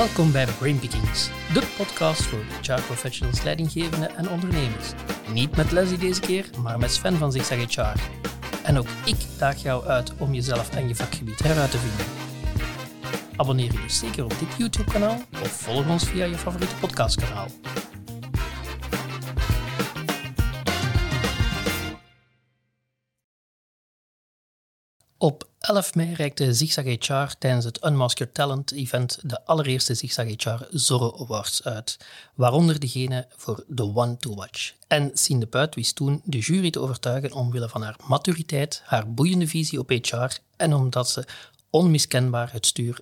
Welkom bij Brainpickings, de podcast voor HR-professionals, leidinggevenden en ondernemers. Niet met Leslie deze keer, maar met Sven van Zigzag HR. En ook ik daag jou uit om jezelf en je vakgebied heruit te vinden. Abonneer je dus zeker op dit YouTube-kanaal of volg ons via je favoriete podcastkanaal. Op 11 mei reikte Zigzag HR tijdens het Unmask Your Talent event de allereerste Zigzag HR Zorro Awards uit, waaronder degene voor The One to Watch. En Sien de Puit wist toen de jury te overtuigen omwille van haar maturiteit, haar boeiende visie op HR en omdat ze onmiskenbaar het stuur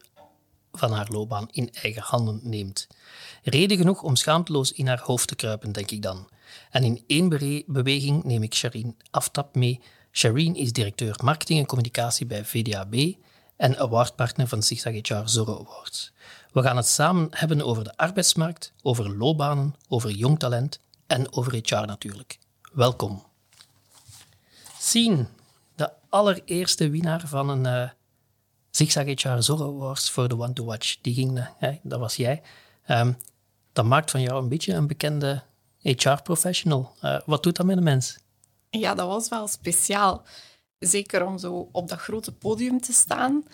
van haar loopbaan in eigen handen neemt. Reden genoeg om schaamteloos in haar hoofd te kruipen, denk ik dan. En in één beweging neem ik Sharine Aftap mee Shireen is directeur marketing en communicatie bij VDAB en awardpartner van Zigzag HR Zorro Awards. We gaan het samen hebben over de arbeidsmarkt, over loopbanen, over jong talent en over HR natuurlijk. Welkom. Sien, de allereerste winnaar van een uh, Zigzag HR Zorro Awards voor de One to Watch, die ging, uh, dat was jij. Um, dat maakt van jou een beetje een bekende HR-professional. Eh, wat doet dat met een mens? Ja, dat was wel speciaal. Zeker om zo op dat grote podium te staan.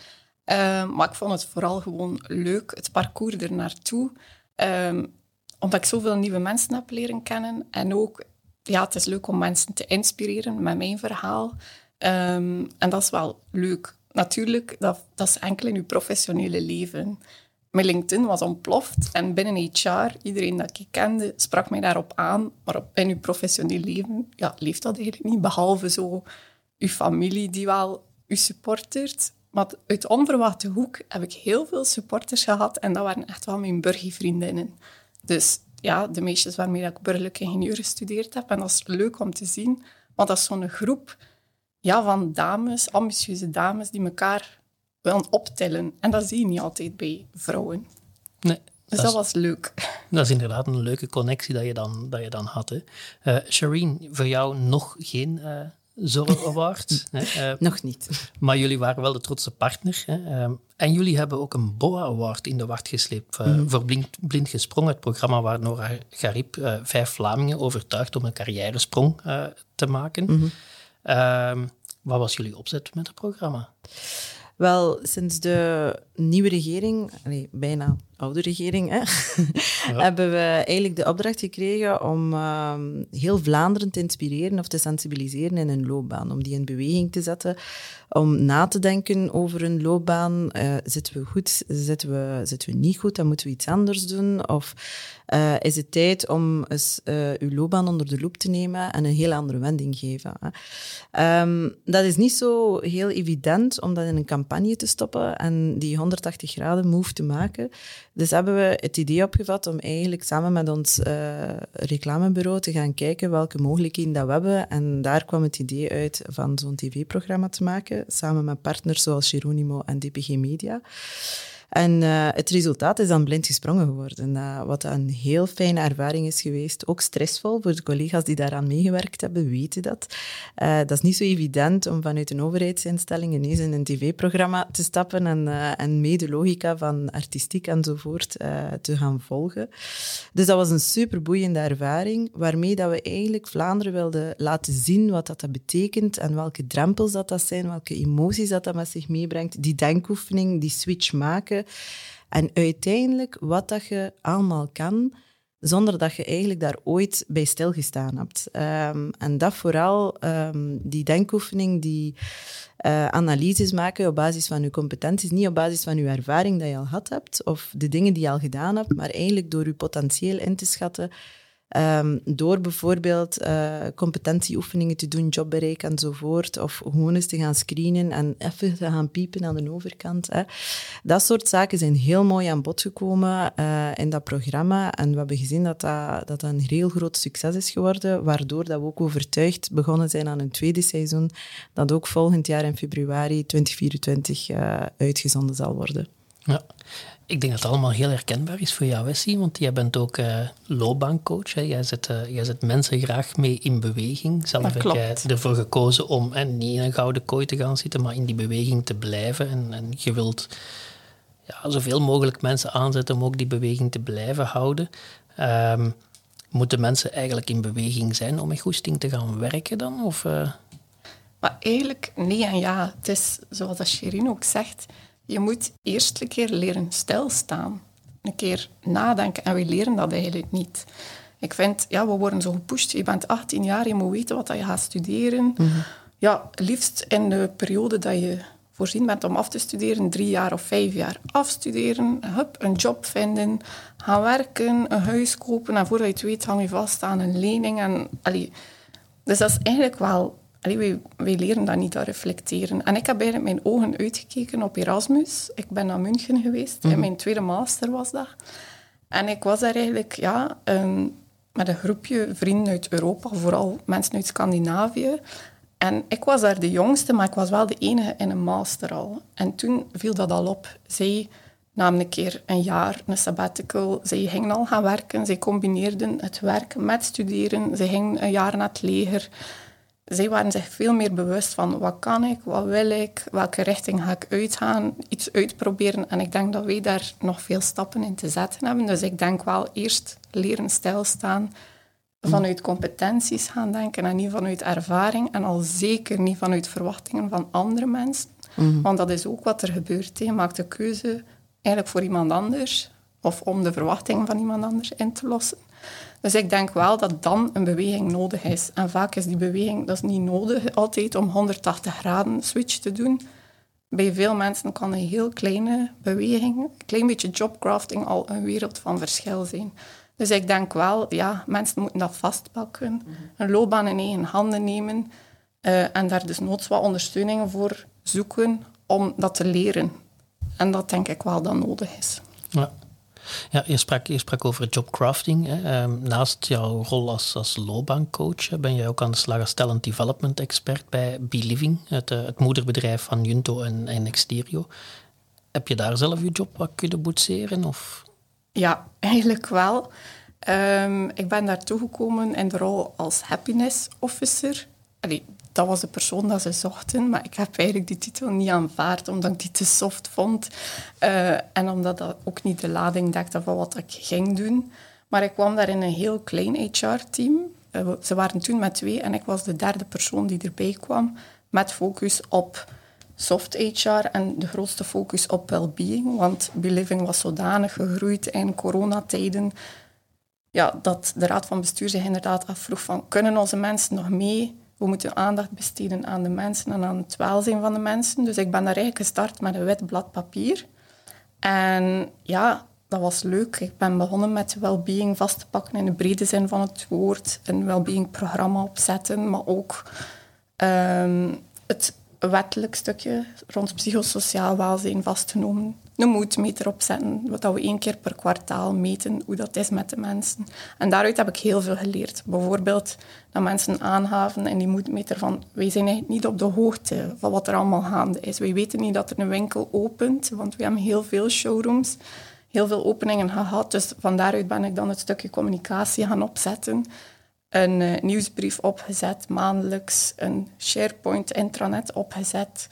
Uh, maar ik vond het vooral gewoon leuk, het parcours er naartoe. Um, omdat ik zoveel nieuwe mensen heb leren kennen. En ook, ja, het is leuk om mensen te inspireren met mijn verhaal. Um, en dat is wel leuk. Natuurlijk, dat, dat is enkel in je professionele leven. Mijn LinkedIn was ontploft en binnen HR, iedereen dat ik kende, sprak mij daarop aan. Maar op, in uw professioneel leven ja, leeft dat eigenlijk niet, behalve zo uw familie die wel u supportert. Maar uit onverwachte hoek heb ik heel veel supporters gehad en dat waren echt wel mijn burgervriendinnen. Dus ja, de meisjes waarmee ik burgerlijke ingenieur gestudeerd heb. En dat is leuk om te zien, want dat is zo'n groep ja, van dames, ambitieuze dames, die elkaar willen optellen. En dat zie je niet altijd bij vrouwen. Nee. Dus dat, was leuk. Dat is inderdaad een leuke connectie dat je dan, dat je dan had. Hè. Uh, Shireen, voor jou nog geen uh, Zorro Award. hè? Uh, nog niet. Maar jullie waren wel de trotse partner. Hè? Um, en jullie hebben ook een BOA Award in de wacht gesleept mm. voor blind, blind Gesprongen, het programma waar Nora Garib vijf Vlamingen overtuigt om een carrièresprong te maken. Mm -hmm. wat was jullie opzet met het programma? Wel, sinds de nieuwe regering, nee, bijna oude regering, hè, hebben we eigenlijk de opdracht gekregen om uh, heel Vlaanderen te inspireren of te sensibiliseren in een loopbaan. Om die in beweging te zetten, om na te denken over een loopbaan. Uh, zitten we goed, zitten we, zitten we niet goed, dan moeten we iets anders doen. Of uh, is het tijd om eens uh, uw loopbaan onder de loep te nemen en een heel andere wending geven. Um, dat is niet zo heel evident om dat in een campagne te stoppen en die 180 graden move te maken. Dus hebben we het idee opgevat om eigenlijk samen met ons uh, reclamebureau te gaan kijken welke mogelijkheden dat we hebben. En daar kwam het idee uit van zo'n tv-programma te maken, samen met partners zoals Geronimo en DPG Media. En uh, het resultaat is dan blind gesprongen geworden. Wat een heel fijne ervaring is geweest. Ook stressvol voor de collega's die daaraan meegewerkt hebben, weten dat. Uh, dat is niet zo evident om vanuit een overheidsinstelling ineens in een tv-programma te stappen en, en mee de logica van artistiek enzovoort te gaan volgen. Dus dat was een superboeiende ervaring, waarmee dat we eigenlijk Vlaanderen wilden laten zien wat dat, dat betekent en welke drempels dat, dat zijn, welke emoties dat, dat met zich meebrengt. Die denkoefening, die switch maken en uiteindelijk wat dat je allemaal kan, zonder dat je eigenlijk daar ooit bij stilgestaan hebt. Um, en dat vooral, um, die denkoefening, die uh, analyses maken op basis van je competenties, niet op basis van je ervaring dat je al gehad hebt, of de dingen die je al gedaan hebt, maar eigenlijk door je potentieel in te schatten Um, door bijvoorbeeld uh, competentieoefeningen te doen, jobbereik enzovoort, of gewoon eens te gaan screenen en even te gaan piepen aan de overkant. Hè. Dat soort zaken zijn heel mooi aan bod gekomen uh, in dat programma. En we hebben gezien dat dat, een heel groot succes is geworden, waardoor dat we ook overtuigd begonnen zijn aan een tweede seizoen, dat ook volgend jaar in februari 2024 uh, eh, uitgezonden zal worden. Ja. Ik denk dat het allemaal heel herkenbaar is voor jou, Wessie, want jij bent ook uh, loopbaancoach. Hè. Jij, zet, uh, jij zet mensen graag mee in beweging. Zelf heb jij ervoor gekozen om niet in een gouden kooi te gaan zitten, maar in die beweging te blijven. En, en je wilt ja, zoveel mogelijk mensen aanzetten om ook die beweging te blijven houden. Ehm, moeten mensen eigenlijk in beweging zijn om met goesting te gaan werken dan? Of, uh... Maar eigenlijk nee en ja. Het is zoals Shirin ook zegt, je moet eerst een keer leren stilstaan. Een keer nadenken. En we leren dat eigenlijk niet. Ik vind, ja, we worden zo gepusht. Je bent 18 jaar, je moet weten wat je gaat studeren. Mhm. Ja, liefst in de periode dat je voorzien bent om af te studeren, drie jaar of vijf jaar afstuderen, hup, een job vinden, gaan werken, een huis kopen en voordat je het weet hang je vast aan een lening. En, allee, dus dat is eigenlijk wel... Allee, wij, wij leren dat niet, dat reflecteren. En ik heb eigenlijk mijn ogen uitgekeken op Erasmus. Ik ben naar München geweest, mm mijn tweede master was dat. En ik was daar eigenlijk ja, met een groepje vrienden uit Europa, vooral mensen uit Scandinavië. En ik was daar de jongste, maar ik was wel de enige in een master al. En toen viel dat al op. Zij namen een keer een jaar, een sabbatical. Zij gingen al gaan werken. Zij combineerden het werken met studeren. Zij gingen een jaar naar het leger. Zij waren zich veel meer bewust van wat kan ik, wat wil ik, welke richting ga ik uitgaan, iets uitproberen. En ik denk dat wij daar nog veel stappen in te zetten hebben. Dus ik denk wel eerst leren stilstaan, vanuit competenties gaan denken en niet vanuit ervaring en al zeker niet vanuit verwachtingen van andere mensen. Mhm. Want dat is ook wat er gebeurt. Je maakt de keuze eigenlijk voor iemand anders of om de verwachtingen van iemand anders in te lossen. Dus ik denk wel dat dan een beweging nodig is. En vaak is die beweging dat is niet nodig altijd om 180 graden switch te doen. Bij veel mensen kan een heel kleine beweging, een klein beetje jobcrafting al een wereld van verschil zijn. Dus ik denk wel, ja, mensen moeten dat vastpakken, mhm. een loopbaan in eigen handen nemen uh, en daar dus noods wat ondersteuningen voor zoeken om dat te leren. En dat denk ik wel dat nodig is. Ja. Ja, je sprak, je sprak over jobcrafting. Hè. Um, naast jouw rol als, als loopbaancoach ben jij ook aan de slag als talent development expert bij Beliving, het, uh, het moederbedrijf van Junto en, en Exterio. Heb je daar zelf je job wat kunnen boetseren? Of? Ja, eigenlijk wel. Um, ik ben daar toegekomen in de rol als happiness officer. Allee, dat was de persoon dat ze zochten, maar ik heb eigenlijk die titel niet aanvaard, omdat ik die te soft vond. Uh, en omdat dat ook niet de lading dekte van wat ik ging doen. Maar ik kwam daar in een heel klein HR-team. Eh, ze waren toen met twee en ik was de derde persoon die erbij kwam, met focus op soft HR en de grootste focus op well-being. Want Beliving was zodanig gegroeid in coronatijden ja, dat de raad van bestuur zich inderdaad afvroeg van kunnen onze mensen nog mee? We moeten aandacht besteden aan de mensen en aan het welzijn van de mensen. Dus ik ben daar eigenlijk gestart met een wit blad papier. En ja, dat was leuk. Ik ben begonnen met well-being vast te pakken in de brede zin van het woord. Een well-being programma opzetten, maar ook um, het wettelijk stukje rond psychosociaal welzijn vastgenomen. Een moedmeter opzetten, wat we één keer per kwartaal meten hoe dat is met de mensen. En daaruit heb ik heel veel geleerd. Bijvoorbeeld dat mensen aanhaven in die moedmeter van wij zijn eigenlijk niet op de hoogte van wat er allemaal gaande is. Wij weten niet dat er een winkel opent, want we hebben heel veel showrooms, heel veel openingen gehad. Dus van daaruit ben ik dan het stukje communicatie gaan opzetten een uh, nieuwsbrief opgezet, maandelijks een SharePoint intranet opgezet.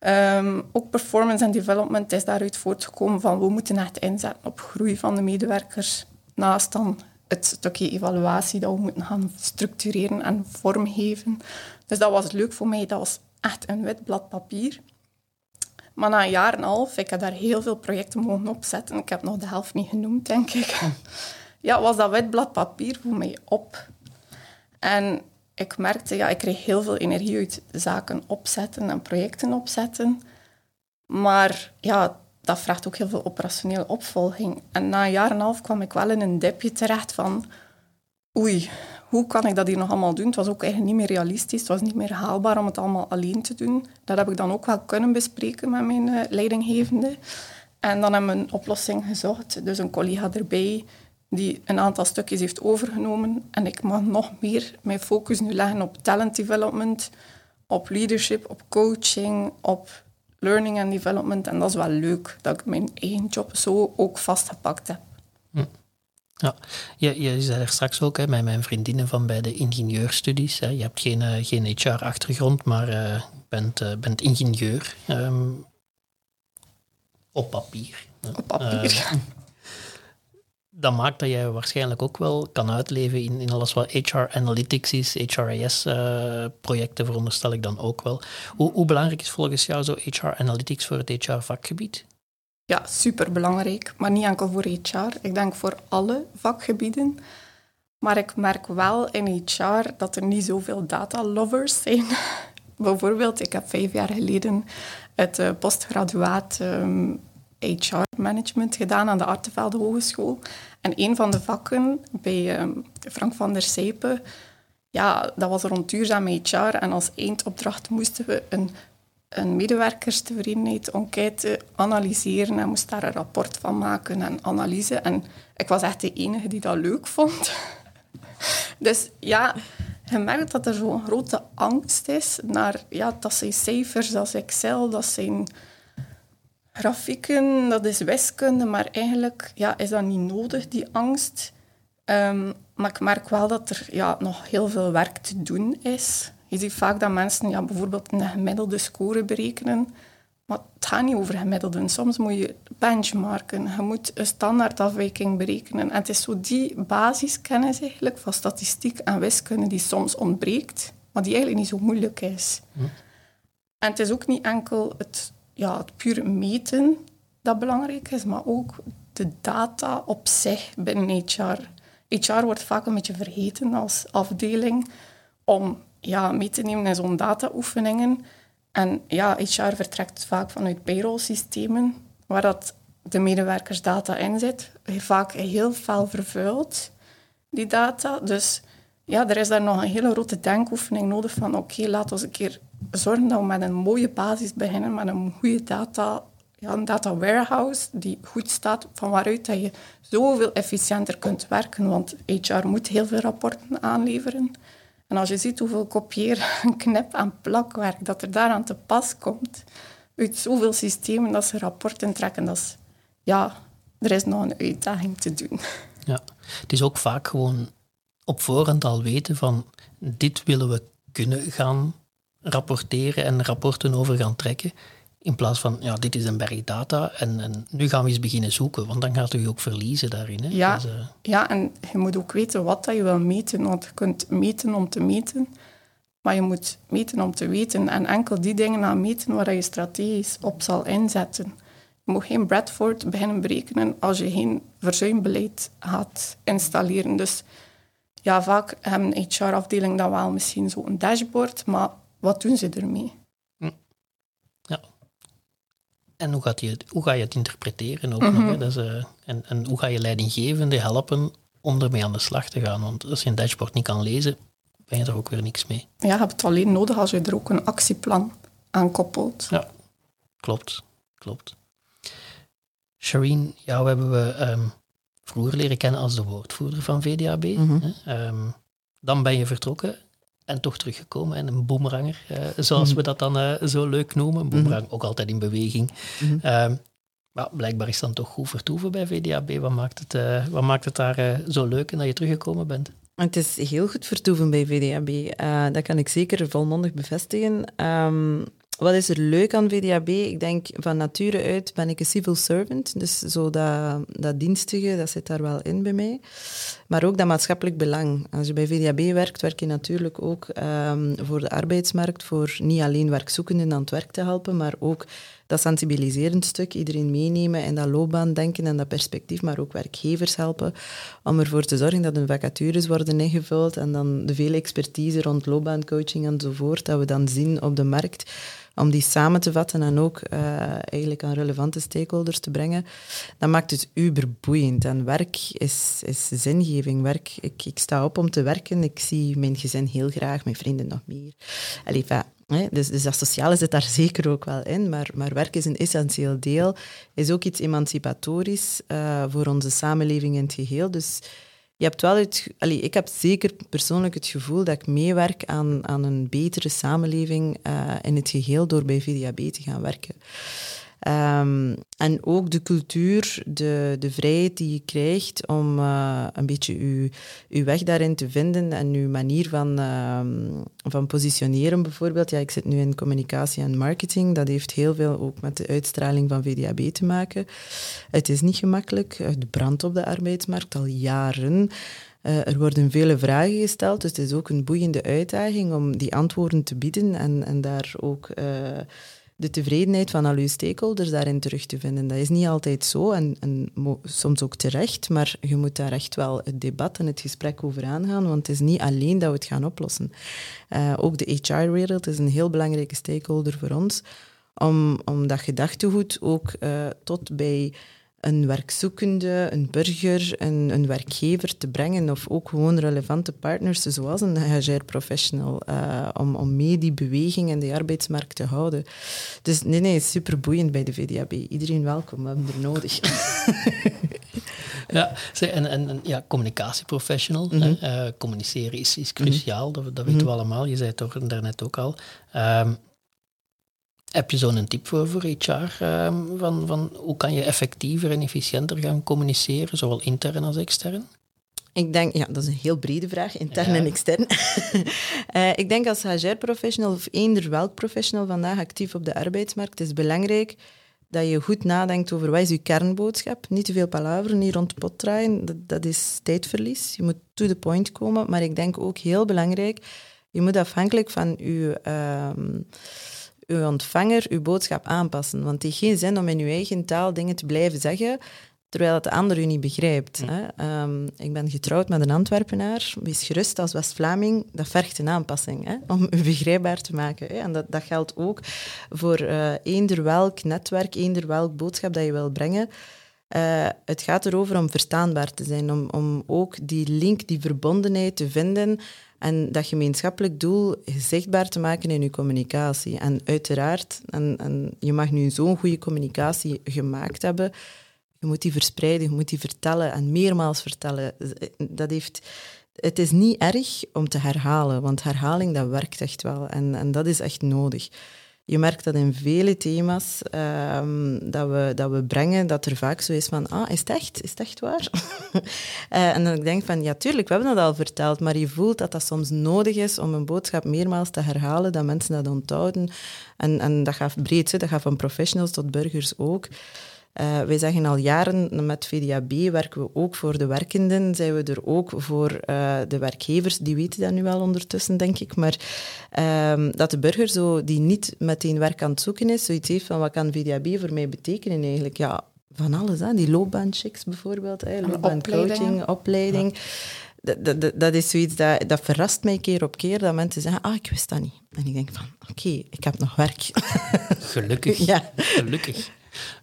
Um, ook performance en development is daaruit voortgekomen van we moeten echt inzetten op groei van de medewerkers, naast dan het stukje evaluatie dat we moeten gaan structureren en vormgeven. Dus dat was leuk voor mij, dat was echt een wit blad papier. Maar na een jaar en een half, ik heb daar heel veel projecten mogen opzetten. Ik heb nog de helft niet genoemd, denk ik. Ja, was dat wit blad papier voor mij op. En ik merkte, ja, ik kreeg heel veel energie uit zaken opzetten en projecten opzetten. Maar ja, dat vraagt ook heel veel operationele opvolging. En na een jaar en een half kwam ik wel in een dipje terecht van... Oei, hoe kan ik dat hier nog allemaal doen? Het was ook eigenlijk niet meer realistisch. Het was niet meer haalbaar om het allemaal alleen te doen. Dat heb ik dan ook wel kunnen bespreken met mijn uh, leidinggevende. En dan hebben we een oplossing gezocht. Dus een collega erbij die een aantal stukjes heeft overgenomen. En ik mag nog meer mijn focus nu leggen op talent development, op leadership, op coaching, op learning and development. En dat is wel leuk dat ik mijn eigen job zo ook vastgepakt heb. Hm. Ja, je, je zei er straks ook hè, met mijn vriendinnen van bij de ingenieurstudies. Hè. Je hebt geen, uh, geen HR-achtergrond, maar uh, bent, uh, bent ingenieur. Um, op papier. Op papier. Dat maakt dat jij waarschijnlijk ook wel kan uitleven in, in alles wat HR Analytics is, HRIS-projecten uh, veronderstel ik dan ook wel. Hoe, hoe, belangrijk is volgens jou zo HR Analytics voor het HR-vakgebied? Ja, superbelangrijk, maar niet enkel voor HR. Ik denk voor alle vakgebieden. Maar ik merk wel in HR dat er niet zoveel data lovers zijn. Bijvoorbeeld, ik heb vijf jaar geleden het uh, postgraduaat um, HR management gedaan aan de Artevelde Hogeschool. En een van de vakken bij um, Frank van der Sijpen, ja, dat was rond duurzaam HR. En als eindopdracht moesten we een, een medewerkerstevredenheid enquête analyseren en moest daar een rapport van maken en analyse. En ik was echt de enige die dat leuk vond. dus ja, je merkt dat er zo'n grote angst is naar, ja, dat zijn cijfers, dat is Excel, dat zijn grafieken, dat is wiskunde, maar eigenlijk ja, is dat niet nodig, die angst. Um, maar ik merk wel dat er ja, nog heel veel werk te doen is. Je ziet vaak dat mensen ja, bijvoorbeeld een gemiddelde score berekenen, maar het gaat niet over gemiddelden. Soms moet je benchmarken, je moet een standaardafwijking berekenen. En het is zo die basiskennis eigenlijk van statistiek en wiskunde die soms ontbreekt, maar die eigenlijk niet zo moeilijk is. Hm. En het is ook niet enkel het, ja, het pure meten dat belangrijk is, maar ook de data op zich binnen HR. HR wordt vaak een beetje vergeten als afdeling om ja, mee te nemen in zo'n data-oefeningen. En ja, HR vertrekt vaak vanuit payroll-systemen, waar dat de medewerkersdata in zit. Vaak heel fel vervuild, die data. Dus ja, er is daar nog een hele grote denkoefening nodig van oké, laten we een keer zorgen dat we met een mooie basis beginnen, met een goede data, ja, een data warehouse die goed staat, van waaruit dat je zoveel efficiënter kunt werken. Want HR moet heel veel rapporten aanleveren. En als je ziet hoeveel kopieer, knip- en plakwerk dat er daaraan te pas komt, uit zoveel systemen dat ze rapporten trekken, dat is, ja, er is nog een uitdaging te doen. Ja, het is ook vaak gewoon op voorhand al weten van dit willen we kunnen gaan rapporteren en rapporten over gaan trekken. In plaats van, ja, dit is een berg data en, en nu gaan we eens beginnen zoeken, want dan gaat u ook verliezen daarin. Hè? Ja, dus, uh... ja, en je moet ook weten wat dat je wil meten, want je kunt meten om te meten, maar je moet meten om te weten en enkel die dingen aan meten waar je strategisch op zal inzetten. Je moet geen Bradford beginnen berekenen als je geen verzuimbeleid gaat installeren. Dus ja, vaak hebben HR-afdelingen dan wel misschien zo'n dashboard, maar wat doen ze ermee? Ja. En hoe, gaat je, hoe ga je het interpreteren ook nog? Hè? Mhm. Dat is, uh, en, en hoe ga je leidinggevende helpen om ermee aan de slag te gaan? Want als je een dashboard niet kan lezen, ben je er ook weer niks mee. Ja, je hebt het alleen nodig als je er ook een actieplan aan koppelt. Ja, klopt. klopt. Shireen, jou hebben we um, vroeger leren kennen als de woordvoerder van VDAB. Mm um, dan ben je vertrokken en toch teruggekomen. En een boemeranger, uh, zoals mhm. we dat dan uh, zo leuk noemen. Een boemerang, mhm. ook altijd in beweging. Mm maar blijkbaar is dan toch goed vertoeven bij VDAB. Wat maakt het, uh, wat maakt het daar zo leuk en dat je teruggekomen bent? Het is heel goed vertoeven bij VDAB. dat kan ik zeker volmondig bevestigen. Um, wat is er leuk aan VDAB? Ik denk van nature uit ben ik een civil servant. Dus zo dat, dat dienstige, dat zit daar wel in bij mij. Maar ook dat maatschappelijk belang. Als je bij VDAB werkt, werk je natuurlijk ook um, voor de arbeidsmarkt, voor niet alleen werkzoekenden aan het werk te helpen, maar ook dat sensibiliserend stuk, iedereen meenemen en dat loopbaandenken en dat perspectief, maar ook werkgevers helpen om ervoor te zorgen dat hun vacatures worden ingevuld en dan de vele expertise rond loopbaancoaching enzovoort, dat we dan zien op de markt om die samen te vatten en ook uh, eigenlijk aan relevante stakeholders te brengen, dat maakt het uberboeiend. En werk is, is zingeving. Werk, ik, sta op om te werken, ik zie mijn gezin heel graag, mijn vrienden nog meer. Allee, Hè? Dus, dus dat sociale zit daar zeker ook wel in, maar, maar werk is een essentieel deel, is ook iets emancipatorisch uh, voor onze samenleving in het geheel. Dus je hebt wel het, allee, ik heb zeker persoonlijk het gevoel dat ik meewerk aan, aan een betere samenleving uh, in het geheel door bij VDAB te gaan werken. Ehm, en ook de cultuur, de, de vrijheid die je krijgt om uh, een beetje je, je weg daarin te vinden en je manier van, ehm, van positioneren bijvoorbeeld. Ja, ik zit nu in communicatie en marketing. Dat heeft heel veel ook met de uitstraling van VDAB te maken. Het is niet gemakkelijk. Het brandt op de arbeidsmarkt al jaren. Uh, er worden vele vragen gesteld, dus het is ook een boeiende uitdaging om die antwoorden te bieden en, en daar ook de tevredenheid van al uw stakeholders daarin terug te vinden. Dat is niet altijd zo en, en soms ook terecht, maar je moet daar echt wel het debat en het gesprek over aangaan, want het is niet alleen dat we het gaan oplossen. Uh, ook de HR-wereld is een heel belangrijke stakeholder voor ons, om, om dat gedachtegoed ook tot bij een werkzoekende, een burger, een, een, werkgever te brengen of ook gewoon relevante partners zoals een HR professional uh, om, om mee die beweging in de arbeidsmarkt te houden. Dus nee, nee, super boeiend bij de VDAB. Iedereen welkom, we hebben er nodig. ja, en, en, en ja, communicatieprofessional. Mm uh, communiceren is, is cruciaal, dat, dat weten we mhm. allemaal. Je zei het toch daarnet ook al. Um, heb je zo'n tip voor, voor HR? Ehm, van, van hoe kan je effectiever en efficiënter gaan communiceren, zowel intern als extern? Ik denk, ja, dat is een heel brede vraag, intern en extern. uh, ik denk als HR-professional of eender welk professional vandaag actief op de arbeidsmarkt, is belangrijk dat je goed nadenkt over wat is je kernboodschap. Niet te veel palaver, niet rond de pot draaien. Dat, dat is tijdverlies. Je moet to the point komen. Maar ik denk ook heel belangrijk, je moet afhankelijk van je... Uh, uw ontvanger uw boodschap aanpassen. Want het heeft geen zin om in uw eigen taal dingen te blijven zeggen, terwijl het de ander u niet begrijpt. Hè. Ehm, ik ben getrouwd met een Antwerpenaar. Wees gerust als West-Vlaming, dat vergt een aanpassing hè, om u begrijpbaar te maken. Hè. En dat, dat geldt ook voor uh, eender welk netwerk, eender welk boodschap dat je wil brengen. Uh, het gaat erover om verstaanbaar te zijn, om, om ook die link, die verbondenheid te vinden en dat gemeenschappelijk doel zichtbaar te maken in je communicatie. En uiteraard, en, en je mag nu zo'n goede communicatie gemaakt hebben, je moet die verspreiden, je moet die vertellen en meermaals vertellen. Dat heeft, het is niet erg om te herhalen, want herhaling dat werkt echt wel. En, en dat is echt nodig je merkt dat in vele thema's um, dat, we, dat we brengen, dat er vaak zo is van, ah, is het echt? Is het echt waar? uh, en dan denk ik van, ja, tuurlijk, we hebben dat al verteld, maar je voelt dat dat soms nodig is om een boodschap meermaals te herhalen, dat mensen dat onthouden. En, en dat gaat breed, dat gaat van professionals tot burgers ook. Uh, wij zeggen al jaren, met VDAB werken we ook voor de werkenden, zijn we er ook voor uh, de werkgevers, die weten dat nu wel ondertussen, denk ik, maar uh, dat de burger zo, die niet meteen werk aan het zoeken is, zoiets heeft van wat kan VDAB voor mij betekenen eigenlijk? Ja, van alles, hè? die loopbaanchecks bijvoorbeeld, hè? loopbaancoaching, opleiding. Dat, dat, dat, is zoiets dat, dat verrast mij keer op keer, dat mensen zeggen, ah, ik wist dat niet. En ik denk van, oké, ik heb nog werk. Gelukkig. ja. Gelukkig.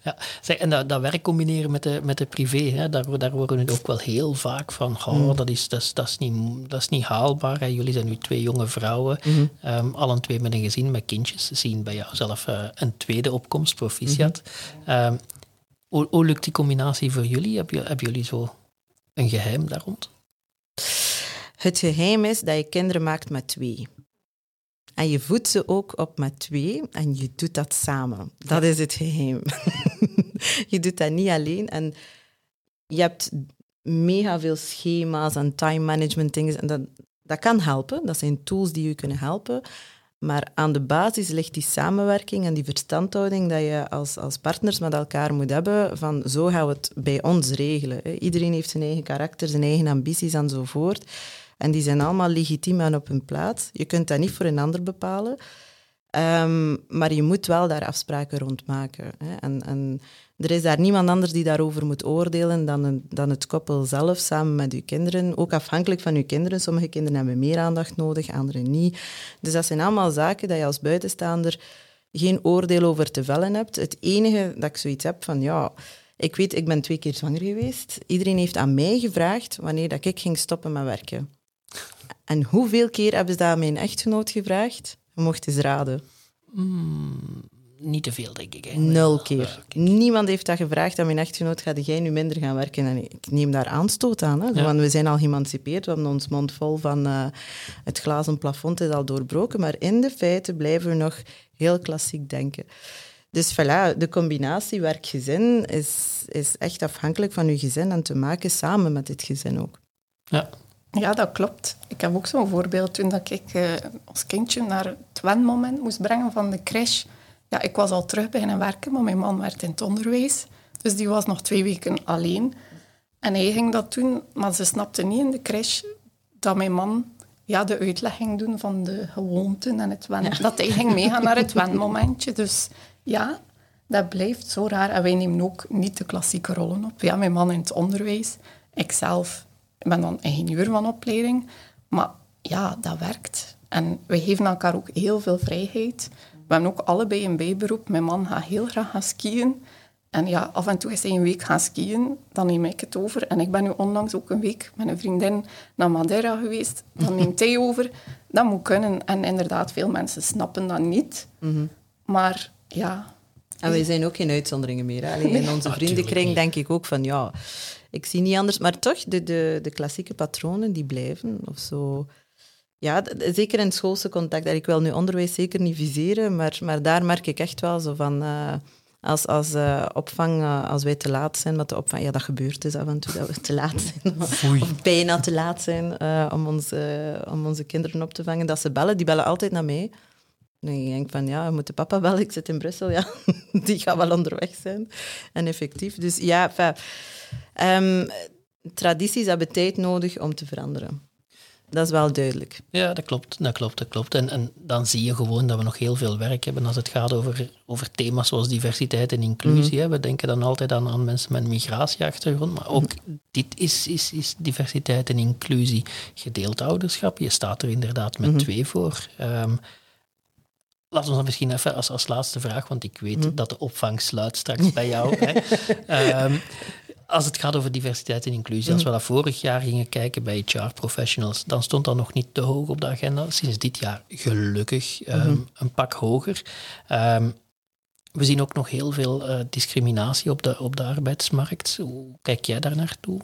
Ja, zeg, en dat, dat werk combineren met de, met de privé, hè, daar, daar worden we ook wel heel vaak van, oh, mm. dat, is, dat, is, dat, is niet, dat is niet haalbaar. Hè. Jullie zijn nu twee jonge vrouwen, mm -hmm. allen twee met een gezin, met kindjes, zien bij jou zelf uh, een tweede opkomst, proficiat. Mm -hmm. hoe, hoe, lukt die combinatie voor jullie? Hebben, hebben jullie zo een geheim daar rond? Het geheim is dat je kinderen maakt met twee. En je voedt ze ook op met twee en je doet dat samen. Dat is het geheim. je doet dat niet alleen. En je hebt mega veel schema's en time management dingen. En dat, dat kan helpen. Dat zijn tools die je kunnen helpen. Maar aan de basis ligt die samenwerking en die verstandhouding dat je als, als partners met elkaar moet hebben van zo gaan we het bij ons regelen. Iedereen heeft zijn eigen karakter, zijn eigen ambities enzovoort. En die zijn allemaal legitiem en op hun plaats. Je kunt dat niet voor een ander bepalen. Um, maar je moet wel daar afspraken rond maken. Hè. En, en, er is daar niemand anders die daarover moet oordelen dan, dan het koppel zelf samen met uw kinderen. Ook afhankelijk van uw kinderen. Sommige kinderen hebben meer aandacht nodig, andere niet. Dus dat zijn allemaal zaken dat je als buitenstaander geen oordeel over te vellen hebt. Het enige dat ik zoiets heb van ja, ik weet, ik ben twee keer zwanger geweest. Iedereen heeft aan mij gevraagd wanneer dat ik ging stoppen met werken. En hoeveel keer hebben ze dat aan mijn echtgenoot gevraagd? Je mocht eens raden. Hmm, niet te veel, denk ik. Nul keer. Niemand heeft dat gevraagd aan mijn echtgenoot, ga jij nu minder gaan werken? En ik neem daar aanstoot aan. Hè? Want we zijn al geëmancipeerd, we hebben ons mond vol van uh, het glazen plafond is al doorbroken. Maar in de feiten blijven we nog heel klassiek denken. Dus voilà, de combinatie werk-gezin is, is echt afhankelijk van je gezin en te maken samen met het gezin ook. Ja. Ja, dat klopt. Ik heb ook zo'n voorbeeld toen dat ik uh, ons kindje naar het wenmoment moest brengen van de crash. Ja, ik was al terug beginnen werken, maar mijn man werd in het onderwijs. Dus die was nog twee weken alleen. En hij ging dat doen, maar ze snapte niet in de crash dat mijn man ja, de uitleg ging doen van de gewoonten en het wen. Dat hij ging meegaan naar het wenmomentje. Dus ja, dat blijft zo raar. En wij nemen ook niet de klassieke rollen op. Ja, mijn man in het onderwijs. Ikzelf ik ben dan ingenieur van opleiding. Maar ja, dat werkt. En wij geven elkaar ook heel veel vrijheid. We hebben ook allebei een bijberoep. Mijn man gaat heel graag gaan skiën. En ja, af en toe is hij een week gaan skiën, dan neem ik het over. En ik ben nu onlangs ook een week met een vriendin naar Madeira geweest. Dan neemt hij over. Dat moet kunnen. En inderdaad, veel mensen snappen dat niet. Mhm. Maar ja... En wij zijn ook geen uitzonderingen meer. Alleen in onze vriendenkring denk ik ook van, ja, ik zie niet anders. Maar toch, de, de, de klassieke patronen, die blijven. Of zo... Ja, zeker in het schoolse contact. Ik wil nu onderwijs zeker niet viseren, maar, maar daar merk ik echt wel zo van... Uh, als, als uh, opvang, uh, als wij te laat zijn met de opvang, ja, dat gebeurt dus af en toe dat we te laat zijn, of bijna te laat zijn om, ons, om onze kinderen op te vangen, dat ze bellen. Die bellen altijd naar mij. En ik denk van, ja, we moeten papa bellen, ik zit in Brussel, ja, die gaat wel onderweg zijn. En effectief. Dus ja, um, tradities hebben tijd nodig om te veranderen. Dat is wel duidelijk. Ja, dat klopt. Dat klopt, dat klopt. En, en dan zie je gewoon dat we nog heel veel werk hebben als het gaat over, over thema's zoals diversiteit en inclusie. Mm. We denken dan altijd aan, aan mensen met een migratieachtergrond, maar ook dit is, is, is diversiteit en inclusie. Gedeeld ouderschap, je staat er inderdaad met mm twee voor. Um, Laten we dan misschien even als, als laatste vraag, want ik weet mhm. dat de opvang sluit straks bij jou. Hè. Um, als het gaat over diversiteit en inclusie, als we dat vorig jaar gingen kijken bij HR-professionals, dan stond dat nog niet te hoog op de agenda. Sinds dit jaar gelukkig ehm, mhm. een pak hoger. Um, we zien ook nog heel veel uh, discriminatie op de, op de arbeidsmarkt. Hoe kijk jij daar naartoe?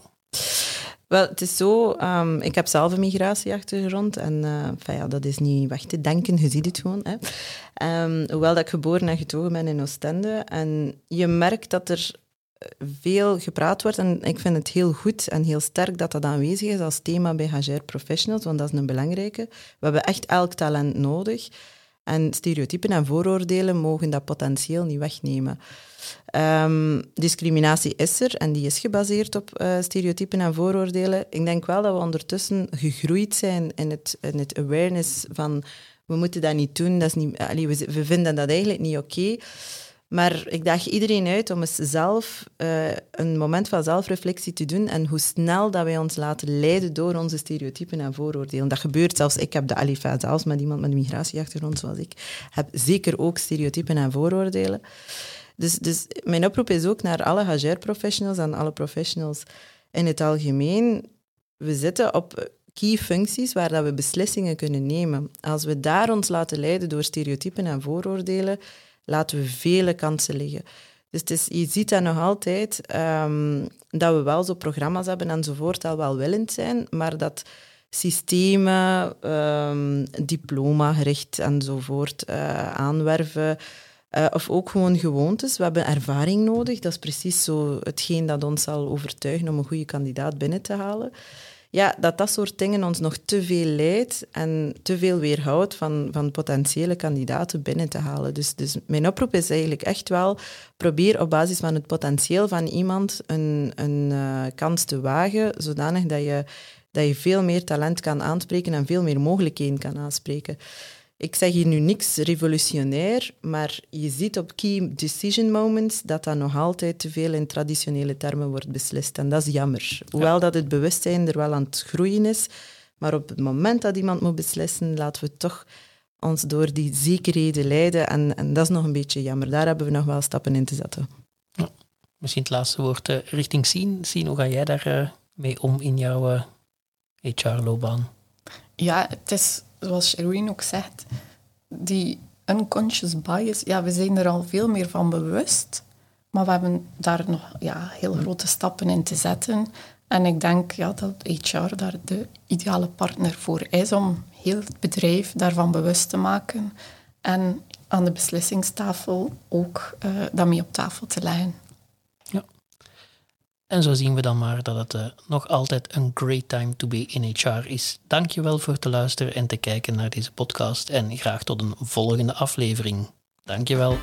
Wel, het is zo, um, ik heb zelf een migratieachtergrond en uh, ja, dat is niet weg te denken, je ziet het gewoon. Hè. hoewel dat ik geboren en getogen ben in Oostende. En je merkt dat er veel gepraat wordt. En ik vind het heel goed en heel sterk dat dat aanwezig is als thema bij HR Professionals, want dat is een belangrijke. We hebben echt elk talent nodig. En stereotypen en vooroordelen mogen dat potentieel niet wegnemen. Um, discriminatie is er en die is gebaseerd op uh, stereotypen en vooroordelen. Ik denk wel dat we ondertussen gegroeid zijn in het, in het awareness van we moeten dat niet doen, dat is niet, allee, we vinden dat eigenlijk niet oké. Maar ik daag iedereen uit om eens zelf uh, een moment van zelfreflectie te doen en hoe snel dat wij ons laten leiden door onze stereotypen en vooroordelen. Dat gebeurt zelfs, ik heb de alifa, zelfs met iemand met een migratieachtergrond zoals ik, heb zeker ook stereotypen en vooroordelen. Dus, dus mijn oproep is ook naar alle HR-professionals en alle professionals in het algemeen. We zitten op key functies waar dat we beslissingen kunnen nemen. Als we daar ons laten leiden door stereotypen en vooroordelen, laten we vele kansen liggen. Dus je ziet dat nog altijd, um, dat we wel zo programma's hebben enzovoort, al wel willend zijn, maar dat systemen, um, diploma-gericht enzovoort, uh, aanwerven, uh, of ook gewoon gewoontes. We hebben ervaring nodig. Dat is precies zo hetgeen dat ons zal overtuigen om een goede kandidaat binnen te halen ja, dat dat soort dingen ons nog te veel leidt en te veel weerhoudt van, van potentiële kandidaten binnen te halen. Dus, dus mijn oproep is eigenlijk echt wel, probeer op basis van het potentieel van iemand een, een uh, kans te wagen, zodanig dat je, dat je veel meer talent kan aanspreken en veel meer mogelijkheden kan aanspreken. Ik zeg hier nu niks revolutionair, maar je ziet op key decision moments dat dat nog altijd te veel in traditionele termen wordt beslist. En dat is jammer. Hoewel dat het bewustzijn er wel aan het groeien is, maar op het moment dat iemand moet beslissen, laten we toch ons door die zekerheden leiden. En, en dat is nog een beetje jammer. Daar hebben we nog wel stappen in te zetten. Ja. Misschien het laatste woord uh, richting zien. Zien, hoe ga jij daar uh, mee om in jouw uh, eh, HR-loopbaan? Ja, het is zoals Sherwin ook zegt, die unconscious bias, ja, we zijn er al veel meer van bewust, maar we hebben daar nog ja, heel grote stappen in te zetten. En ik denk ja, dat HR daar de ideale partner voor is om heel het bedrijf daarvan bewust te maken. En aan de beslissingstafel ook uh, dat mee op tafel te leggen. En zo zien we dan maar dat het uh, nog altijd een great time to be in HR is. Dankjewel voor te luisteren en te kijken naar deze podcast en graag tot een volgende aflevering. Dankjewel.